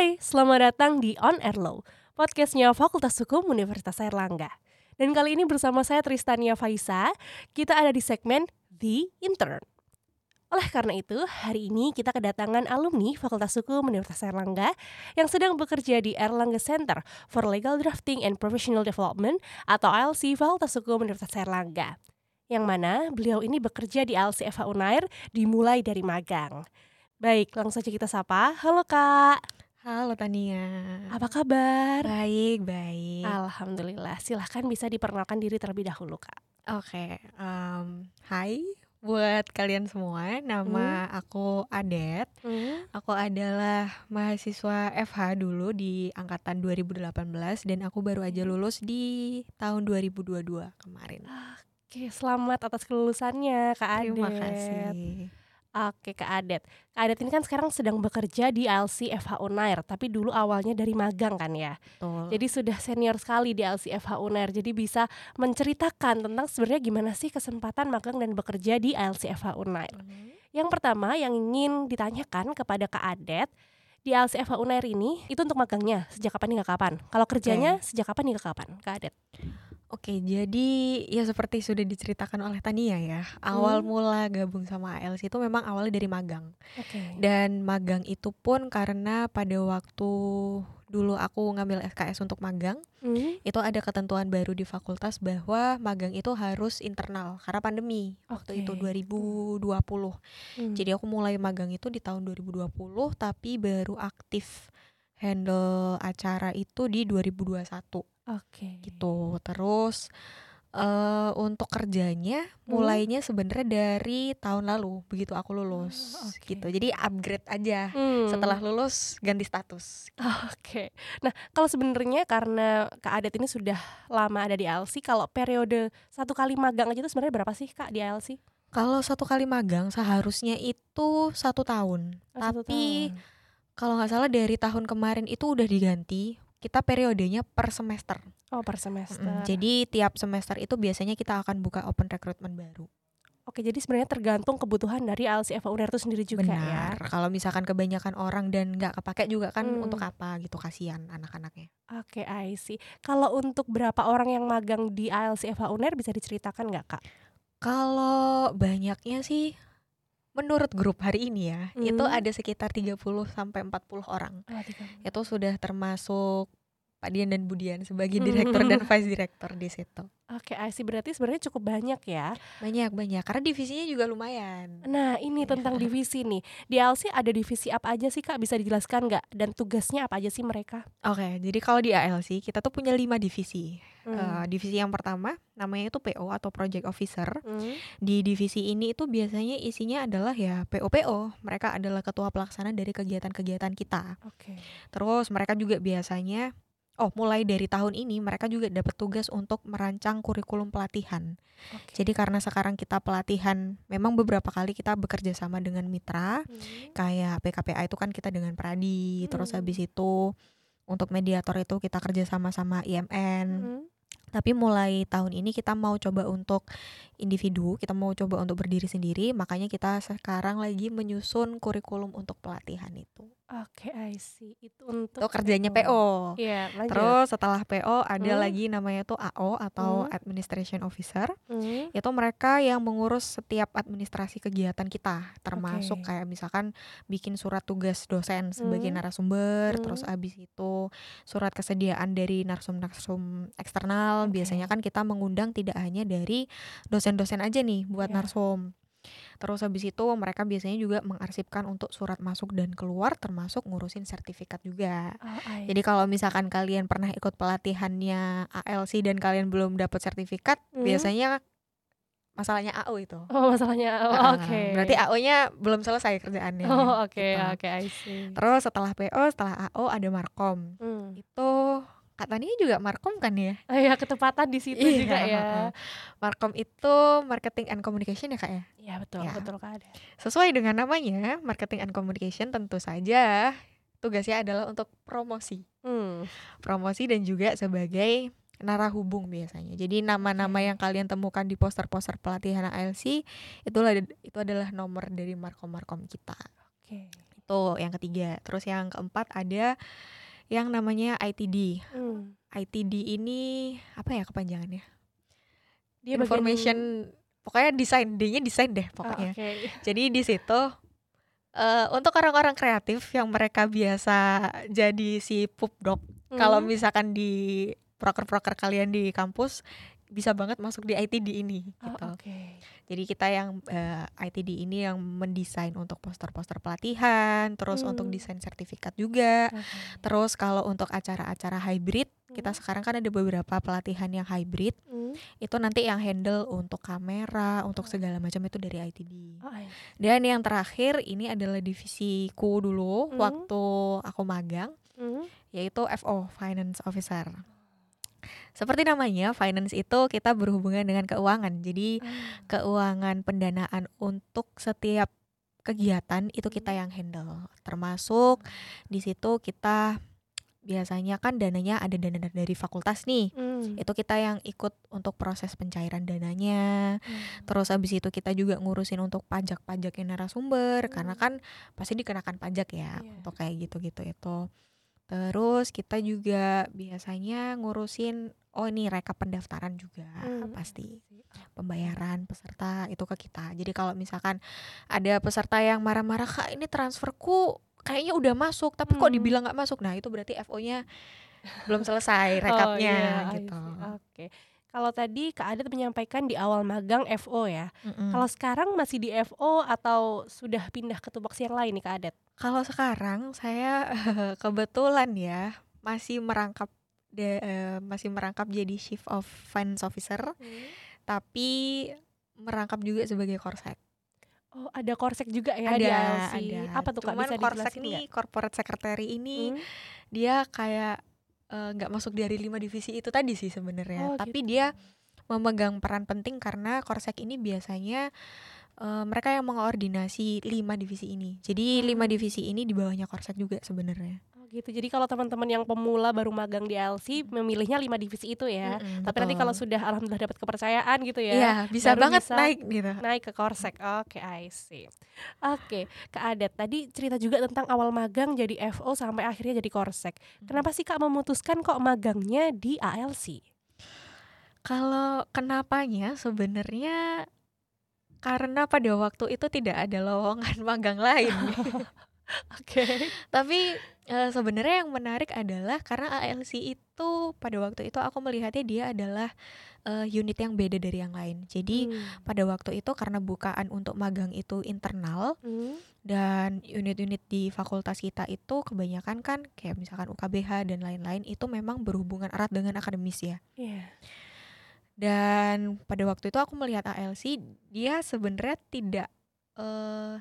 Hai, selamat datang di On Air Law, podcastnya Fakultas Hukum Universitas Airlangga. Dan kali ini bersama saya Tristania Faisa, kita ada di segmen The Intern. Oleh karena itu, hari ini kita kedatangan alumni Fakultas Hukum Universitas Airlangga yang sedang bekerja di Erlangga Center for Legal Drafting and Professional Development atau ALC Fakultas Hukum Universitas Airlangga. Yang mana beliau ini bekerja di ALC FH Unair dimulai dari magang. Baik, langsung saja kita sapa. Halo Kak. Halo Tania. Apa kabar? Baik, baik. Alhamdulillah. Silahkan bisa diperkenalkan diri terlebih dahulu, Kak. Oke, um, hai buat kalian semua. Nama aku Adet. Hmm. Aku adalah mahasiswa FH dulu di angkatan 2018 dan aku baru aja lulus di tahun 2022 kemarin. Oke, selamat atas kelulusannya, Kak Adet. Terima kasih. Oke, Kak Adet. Kak Adet ini kan sekarang sedang bekerja di ALC FH Unair, tapi dulu awalnya dari magang kan ya. Betul. Jadi sudah senior sekali di ALC FH Unair. Jadi bisa menceritakan tentang sebenarnya gimana sih kesempatan magang dan bekerja di ALC FH Unair. Mhm. Yang pertama yang ingin ditanyakan kepada Kak Adet, di ALC FH Unair ini itu untuk magangnya sejak kapan hingga kapan? Kalau kerjanya sejak kapan hingga kapan, Kak Adet? Oke, jadi ya seperti sudah diceritakan oleh Tania ya. Awal Hmm. mula gabung sama ALC itu memang awalnya dari magang. Oke. Dan magang itu pun karena pada waktu dulu aku ngambil SKS untuk magang, Hmm. itu ada ketentuan baru di fakultas bahwa magang itu harus internal karena pandemi waktu itu Oke. 2020. Hmm. Jadi aku mulai magang itu di tahun 2020 tapi baru aktif handle acara itu di 2021 Oke. gitu. Terus eh untuk kerjanya Hmm. mulainya sebenarnya dari tahun lalu begitu aku lulus Oh, oke. gitu. Jadi upgrade aja Hmm. setelah lulus ganti status. Oke. Nah, kalau sebenarnya karena Kak Adet ini sudah lama ada di ALC, kalau periode satu kali magang aja itu sebenarnya berapa sih Kak di ALC? Kalau satu kali magang seharusnya itu satu tahun. Oh, satu Tapi tahun. kalau nggak salah dari tahun kemarin itu udah diganti. Kita periodenya per semester. Oh, per semester. Mm, Jadi tiap semester itu biasanya kita akan buka open recruitment baru. Oke, jadi sebenarnya tergantung kebutuhan dari ALC FA Unair itu sendiri juga Benar. ya. Kalau misalkan kebanyakan orang dan nggak kepake juga kan Hmm. untuk apa gitu kasihan anak-anaknya. Oke, I see. Kalau untuk berapa orang yang magang di ALC FA Unair bisa diceritakan nggak Kak? Kalau banyaknya sih menurut grup hari ini ya, itu Hmm. ada sekitar 30 sampai 40 orang. Oh, tiga. Itu sudah termasuk Pak Dian dan Budian sebagai direktur dan vice director di situ. Oke, I see. Berarti sebenarnya cukup banyak ya. Banyak banyak karena divisinya juga lumayan. Nah, ini tentang divisi nih. Di ALC ada divisi apa aja sih Kak? Bisa dijelaskan nggak? Dan tugasnya apa aja sih mereka? Oke, jadi kalau di ALC kita tuh punya lima divisi. Hmm. Eh, divisi yang pertama namanya itu PO atau Project Officer. Hmm. Di divisi ini itu biasanya isinya adalah ya PO-PO. Mereka adalah ketua pelaksana dari kegiatan-kegiatan kita. Oke. Terus mereka juga biasanya Oh, mulai dari tahun ini mereka juga dapat tugas untuk merancang kurikulum pelatihan. Oke. Jadi karena sekarang kita pelatihan, memang beberapa kali kita bekerja sama dengan mitra, Hmm. kayak PKPA itu kan kita dengan Pradi, terus Hmm. habis itu untuk mediator itu kita kerja sama sama IMN. Hmm. Tapi mulai tahun ini kita mau coba untuk individu, kita mau coba untuk berdiri sendiri, makanya kita sekarang lagi menyusun kurikulum untuk pelatihan itu. Oke, I see. Itu untuk Itu kerjanya PO. Iya, lanjut. Terus setelah PO ada Hmm. lagi namanya tuh AO atau Hmm. Administration Officer. Hmm. Itu mereka yang mengurus setiap administrasi kegiatan kita, termasuk Oke. kayak misalkan bikin surat tugas dosen sebagai Hmm. narasumber, terus Hmm. abis itu surat kesediaan dari narsum-narsum eksternal. Oke. Biasanya kan kita mengundang tidak hanya dari dosen-dosen aja nih buat Iya. narsum. Terus habis itu mereka biasanya juga mengarsipkan untuk surat masuk dan keluar termasuk ngurusin sertifikat juga. Oh, Jadi kalau misalkan kalian pernah ikut pelatihannya ALC dan kalian belum dapat sertifikat, Hmm. biasanya masalahnya AO itu. Oh, masalahnya Ah, oke. Berarti AO-nya belum selesai kerjaannya. Oh, oke, gitu. oke, I see. Terus setelah PO, setelah AO ada Markom. Hmm. Itu katanya juga Markom kan ya? Oh ya, ketepatan di situ Iya, juga ya. Markom itu marketing and communication ya kak ya? Iya, betul, Ya. betul Kak Ade. Sesuai dengan namanya, marketing and communication tentu saja tugasnya adalah untuk promosi. Hmm. Promosi dan juga sebagai narahubung biasanya. Jadi nama-nama yang kalian temukan di poster-poster pelatihan ALC itulah itu adalah nomor dari markom-markom kita. Oke. Tuh yang ketiga. Terus yang keempat ada yang namanya ITD. Hmm. ITD ini apa ya kepanjangannya? Dia bagian- Information pokoknya desain, D-nya desain deh Oh, pokoknya. oke. Jadi di situ eh untuk orang-orang kreatif yang mereka biasa jadi si pup dog, kalau Hmm. misalkan di proker-proker kalian di kampus bisa banget masuk di ITD ini Oh, gitu. oke. Jadi kita yang eh, ITD ini yang mendesain untuk poster-poster pelatihan, terus untuk Hmm. desain sertifikat juga. Oke. Terus kalau untuk acara-acara hybrid, kita Hmm. sekarang kan ada beberapa pelatihan yang hybrid. Hmm. Itu nanti yang handle untuk kamera, untuk segala macam itu dari ITD. Oh, I see. Dan yang terakhir ini adalah divisiku dulu Hmm. waktu aku magang, Hmm. yaitu FO Finance Officer. Seperti namanya, finance itu kita berhubungan dengan keuangan. Jadi Ah. keuangan pendanaan untuk setiap kegiatan itu kita yang handle. Termasuk di situ kita biasanya kan dananya ada dana dari fakultas nih. Hmm. Itu kita yang ikut untuk proses pencairan dananya. Hmm. Terus habis itu kita juga ngurusin untuk pajak-pajaknya narasumber karena kan pasti dikenakan pajak ya Iya. untuk kayak gitu-gitu itu. Terus kita juga biasanya ngurusin oh ini rekap pendaftaran juga Hmm. pasti pembayaran peserta itu ke kita. Jadi kalau misalkan ada peserta yang marah-marah kak ini transferku kayaknya udah masuk tapi kok Hmm. dibilang nggak masuk. Nah itu berarti FO-nya belum selesai Oh, rekapnya iya, I gitu. Oke. Kalau tadi Kak Adet menyampaikan di awal magang FO ya. Mm-mm. Kalau sekarang masih di FO atau sudah pindah ke tupoksi yang lain nih Kak Adet? Kalau sekarang saya kebetulan ya masih merangkap de- eh, masih merangkap jadi chief of finance officer tapi merangkap juga sebagai korsek. Oh, ada korsek juga ya di ada, ALC. ada. Apa tuh Kak Cuman bisa korsek nggak? corporate secretary ini Hmm? dia kayak eh, nggak masuk dari lima divisi itu tadi sih sebenarnya. Oh, Tapi gitu. dia memegang peran penting karena korsek ini biasanya eh, mereka yang mengoordinasi lima divisi ini. Jadi lima Ah. divisi ini di bawahnya korsek juga sebenarnya. Gitu. Jadi kalau teman-teman yang pemula baru magang di ALC memilihnya lima divisi itu ya. Mm-mm, Tapi nanti betul. kalau sudah alhamdulillah dapat kepercayaan gitu ya. Iya, bisa banget bisa naik gitu. naik ke korsek. Oke, I see. Oke, Kak Adet tadi cerita juga tentang awal magang jadi FO sampai akhirnya jadi korsek. Kenapa sih Kak memutuskan kok magangnya di ALC? Kalau kenapanya sebenarnya karena pada waktu itu tidak ada lowongan magang lain. Oke. Tapi eh, sebenarnya yang menarik adalah karena ALC itu pada waktu itu aku melihatnya dia adalah eh, unit yang beda dari yang lain. Jadi Hmm. pada waktu itu karena bukaan untuk magang itu internal Hmm. dan unit-unit di fakultas kita itu kebanyakan kan kayak misalkan UKBH dan lain-lain itu memang berhubungan erat dengan akademis ya. Iya. Dan pada waktu itu aku melihat ALC dia sebenarnya tidak eh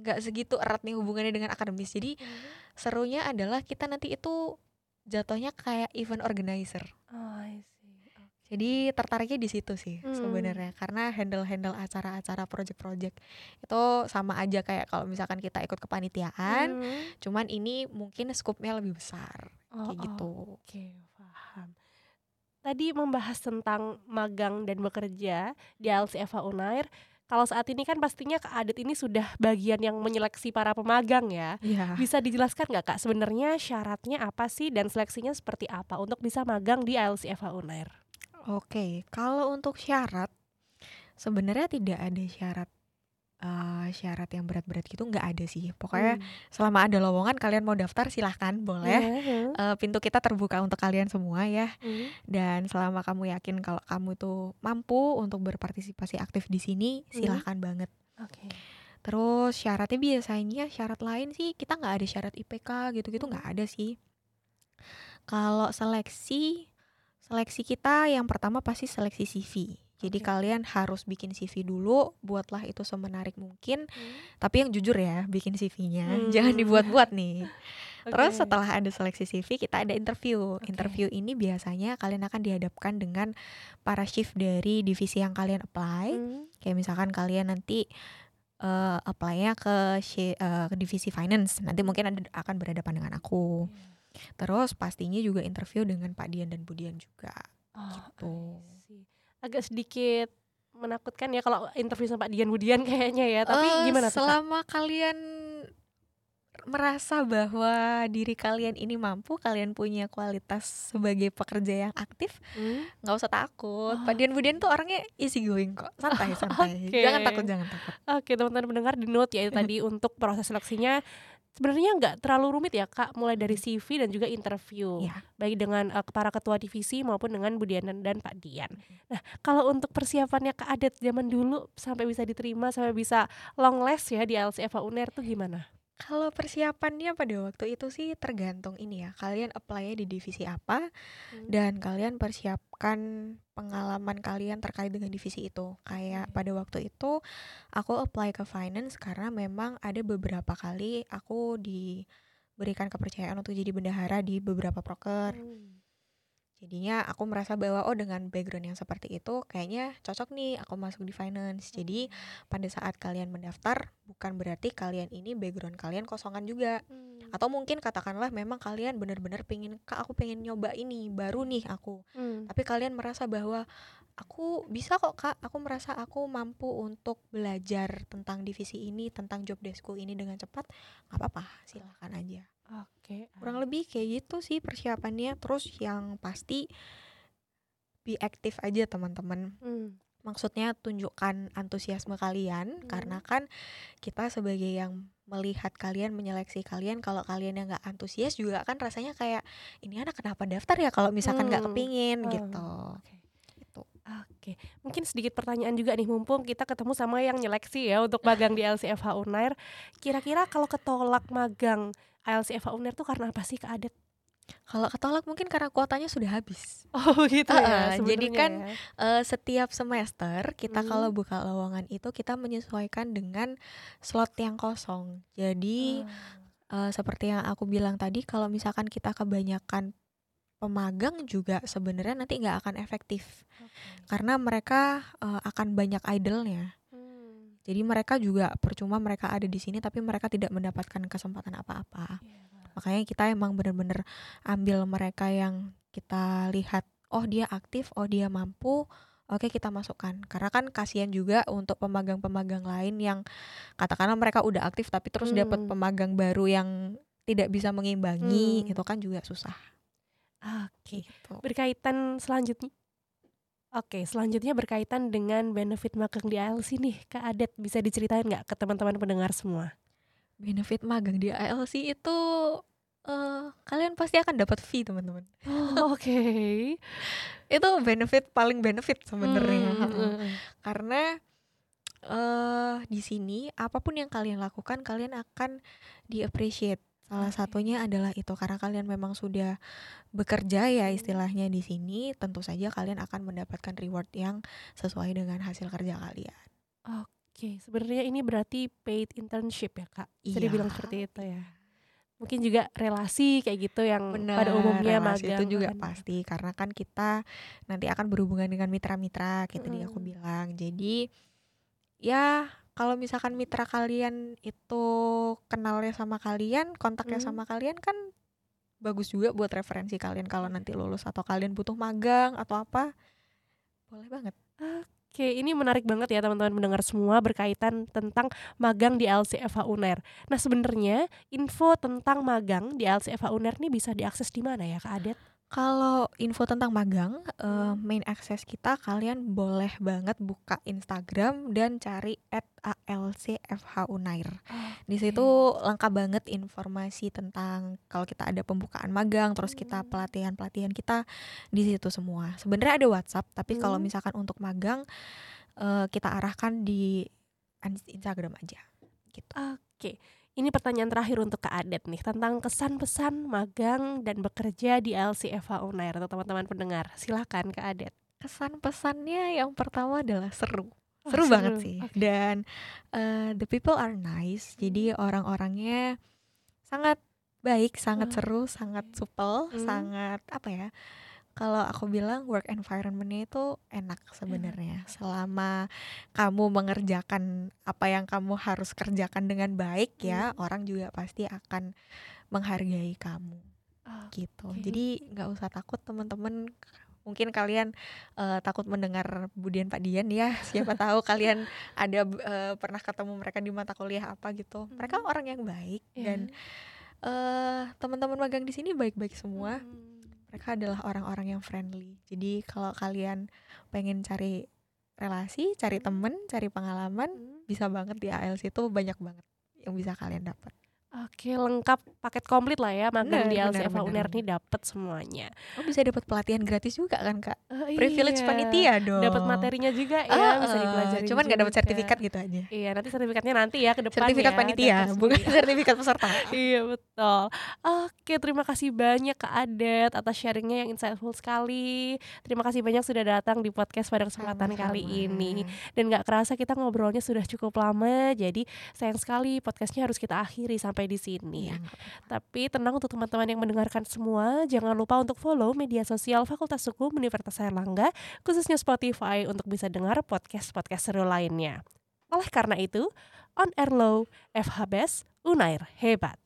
nggak segitu erat nih hubungannya dengan akademis. Jadi serunya adalah kita nanti itu jatuhnya kayak event organizer. Oh, I see. Jadi tertariknya di situ sih Hmm. sebenarnya karena handle-handle acara-acara project-project itu sama aja kayak kalau misalkan kita ikut kepanitiaan, Hmm. cuman ini mungkin skupnya lebih besar Oh, kayak gitu. Oke, paham. Tadi membahas tentang magang dan bekerja di ALC Eva Unair. Kalau saat ini kan pastinya Kak Adit ini sudah bagian yang menyeleksi para pemagang ya. Iya. Bisa dijelaskan nggak Kak sebenarnya syaratnya apa sih dan seleksinya seperti apa untuk bisa magang di Eva Unair? Oke, kalau untuk syarat sebenarnya tidak ada syarat eh, syarat yang berat-berat gitu nggak ada sih. Pokoknya Hmm. selama ada lowongan kalian mau daftar silahkan boleh. Iya, Eh, pintu kita terbuka untuk kalian semua ya. hmm. Dan selama kamu yakin kalau kamu tuh mampu untuk berpartisipasi aktif di sini, Hmm. silahkan banget. Oke. Terus syaratnya biasanya syarat lain sih kita nggak ada syarat IPK gitu-gitu Hmm. nggak ada sih. Kalau seleksi, seleksi kita yang pertama pasti seleksi CV. Jadi Oke. kalian harus bikin CV dulu, buatlah itu semenarik mungkin. Hmm. Tapi yang jujur ya, bikin CV-nya, Hmm. jangan dibuat-buat nih. Terus Oke. setelah ada seleksi CV, kita ada interview. Oke. Interview ini biasanya kalian akan dihadapkan dengan para shift dari divisi yang kalian apply. Hmm. Kayak misalkan kalian nanti eh apply-nya ke, eh, ke divisi finance. Nanti mungkin ada, akan berhadapan dengan aku. Iya. Terus pastinya juga interview dengan Pak Dian dan Bu Dian juga. Oh, Gitu. Agak sedikit menakutkan ya kalau interview sama Pak Dian Budian kayaknya ya. Tapi Eh, gimana tuh Kak? selama kalian merasa bahwa diri kalian ini mampu, kalian punya kualitas sebagai pekerja yang aktif, Hmm? nggak usah takut. Oh. Pak Dian Budian tuh orangnya easy going kok, santai santai. Oke. Jangan takut, jangan takut. Oke teman-teman mendengar di note ya itu tadi untuk proses seleksinya sebenarnya nggak terlalu rumit ya kak mulai dari CV dan juga interview Iya. baik dengan eh, para ketua divisi maupun dengan Bu Dian dan, dan Pak Dian. Nah kalau untuk persiapannya kak Adet zaman dulu sampai bisa diterima sampai bisa long last ya di LCFA UNER tuh gimana? Kalau persiapannya pada waktu itu sih tergantung ini ya, kalian apply di divisi apa dan kalian persiapkan pengalaman kalian terkait dengan divisi itu. Kayak Oke. pada waktu itu aku apply ke finance karena memang ada beberapa kali aku diberikan kepercayaan untuk jadi bendahara di beberapa proker. Hmm. Jadinya aku merasa bahwa oh dengan background yang seperti itu kayaknya cocok nih aku masuk di finance. Jadi pada saat kalian mendaftar bukan berarti kalian ini background kalian kosongan juga. Hmm. Atau mungkin katakanlah memang kalian benar-benar pengen kak aku pengen nyoba ini baru nih aku. Hmm. Tapi kalian merasa bahwa aku bisa kok kak, aku merasa aku mampu untuk belajar tentang divisi ini, tentang job deskku ini dengan cepat, nggak apa-apa, silahkan aja. Oke. Kurang lebih kayak gitu sih persiapannya. Terus yang pasti be aktif aja teman-teman. Hmm. Maksudnya tunjukkan antusiasme kalian Hmm. karena kan kita sebagai yang melihat kalian menyeleksi kalian kalau kalian yang nggak antusias juga kan rasanya kayak ini anak kenapa daftar ya kalau misalkan nggak Hmm. kepingin Oh, gitu. Oke. Gitu. Oke, mungkin sedikit pertanyaan juga nih mumpung kita ketemu sama yang nyeleksi ya untuk magang di LCFH Unair. Kira-kira kalau ketolak magang LCFH Unair tuh karena apa sih Kak Adet? Kalau ketolak mungkin karena kuotanya sudah habis. Oh gitu ya. Heeh, jadi kan ya. Eh, setiap semester kita Hmm. kalau buka lowongan itu kita menyesuaikan dengan slot yang kosong. Jadi Ah, eh, seperti yang aku bilang tadi, kalau misalkan kita kebanyakan pemagang juga sebenarnya nanti nggak akan efektif oke. karena mereka eh, akan banyak idle-nya. Jadi mereka juga percuma mereka ada di sini tapi mereka tidak mendapatkan kesempatan apa-apa. Kak. Makanya kita emang bener-bener ambil mereka yang kita lihat, oh dia aktif, oh dia mampu, oke kita masukkan. Karena kan kasihan juga untuk pemagang-pemagang lain yang katakanlah mereka udah aktif tapi terus dapat Hmm. pemagang baru yang tidak bisa mengimbangi, Hmm. itu kan juga susah. Oke, Gitu. berkaitan selanjutnya. Oke, selanjutnya berkaitan dengan benefit magang di ALC nih, Kak Adet bisa diceritain nggak ke teman-teman pendengar semua? Benefit magang di ALC itu eh kalian pasti akan dapat fee teman-teman. Oh, Oke. Itu benefit paling benefit sebenarnya. Hmm, Heeh. hmm, karena eh di sini apa pun yang kalian lakukan kalian akan di appreciate salah satunya adalah itu karena kalian memang sudah bekerja ya istilahnya di sini tentu saja kalian akan mendapatkan reward yang sesuai dengan hasil kerja kalian Oke, sebenarnya ini berarti paid internship ya kak? Iya. dibilang seperti itu ya? Mungkin juga relasi kayak gitu yang benar pada umumnya relasi magang itu juga kan. pasti karena kan kita nanti akan berhubungan dengan mitra-mitra kayak tadi aku Mm. bilang jadi ya kalau misalkan mitra kalian itu kenalnya sama kalian kontaknya Mm. sama kalian kan bagus juga buat referensi kalian kalau nanti lulus atau kalian butuh magang atau apa boleh banget Oke, ini menarik banget ya teman-teman mendengar semua berkaitan tentang magang di LCFH UNER. Nah sebenarnya info tentang magang di LCFH UNER ini bisa diakses di mana ya Kak Adet? Kalau info tentang magang, Hmm. main access kita kalian boleh banget buka Instagram dan cari @alcfhunair. Di situ lengkap banget informasi tentang kalau kita ada pembukaan magang, terus kita Hmm. pelatihan-pelatihan kita di situ semua. Sebenarnya ada WhatsApp, tapi kalau Hmm. misalkan untuk magang eh, kita arahkan di Instagram aja. Gitu. Oke, ini pertanyaan terakhir untuk Kak Adet nih tentang kesan pesan magang dan bekerja di LCFH UNER untuk teman-teman pendengar. Silakan Kak Adet. Kesan pesannya yang pertama adalah seru. Oh, seru banget seru. sih Oke. dan eh, the people are nice jadi orang-orangnya sangat baik sangat Oh, seru sangat supel Hmm. sangat apa ya kalau aku bilang work environmentnya itu enak sebenarnya. Selama kamu mengerjakan apa yang kamu harus kerjakan dengan baik ya Hmm. orang juga pasti akan menghargai kamu. Oh, gitu. Oke. jadi nggak usah takut teman-teman. Mungkin kalian uh, takut mendengar Budian Pak Dian ya. Siapa tahu kalian ada uh, pernah ketemu mereka di mata kuliah apa gitu. Mereka orang yang baik yeah. dan uh, teman-teman magang di sini baik-baik semua. Hmm. Mereka adalah orang-orang yang friendly. Jadi kalau kalian pengen cari relasi cari temen cari pengalaman hmm. bisa banget di ALC itu banyak banget yang bisa kalian dapat Oke, lengkap paket komplit lah ya magang di LCFA UNER nih dapat semuanya. Oh, bisa dapat pelatihan gratis juga kan, Kak? Uh, Privilege iya. panitia dong. Dapat materinya juga ya, uh, bisa dipelajari. Cuman nggak dapat sertifikat gitu aja. Iya, nanti sertifikatnya nanti ya ke depan Sertifikat ya, panitia, bukan sertifikat peserta. iya, betul. Oke, terima kasih banyak Kak Adet atas sharingnya yang insightful sekali. Terima kasih banyak sudah datang di podcast pada kesempatan Sama-sama. kali ini. Dan nggak kerasa kita ngobrolnya sudah cukup lama, jadi sayang sekali podcastnya harus kita akhiri sampai sampai di sini. Ya. Tapi tenang untuk teman-teman yang mendengarkan semua, jangan lupa untuk follow media sosial Fakultas Hukum Universitas Airlangga, khususnya Spotify untuk bisa dengar podcast-podcast seru lainnya. Oleh karena itu, On Air Low, FHBS, Unair hebat.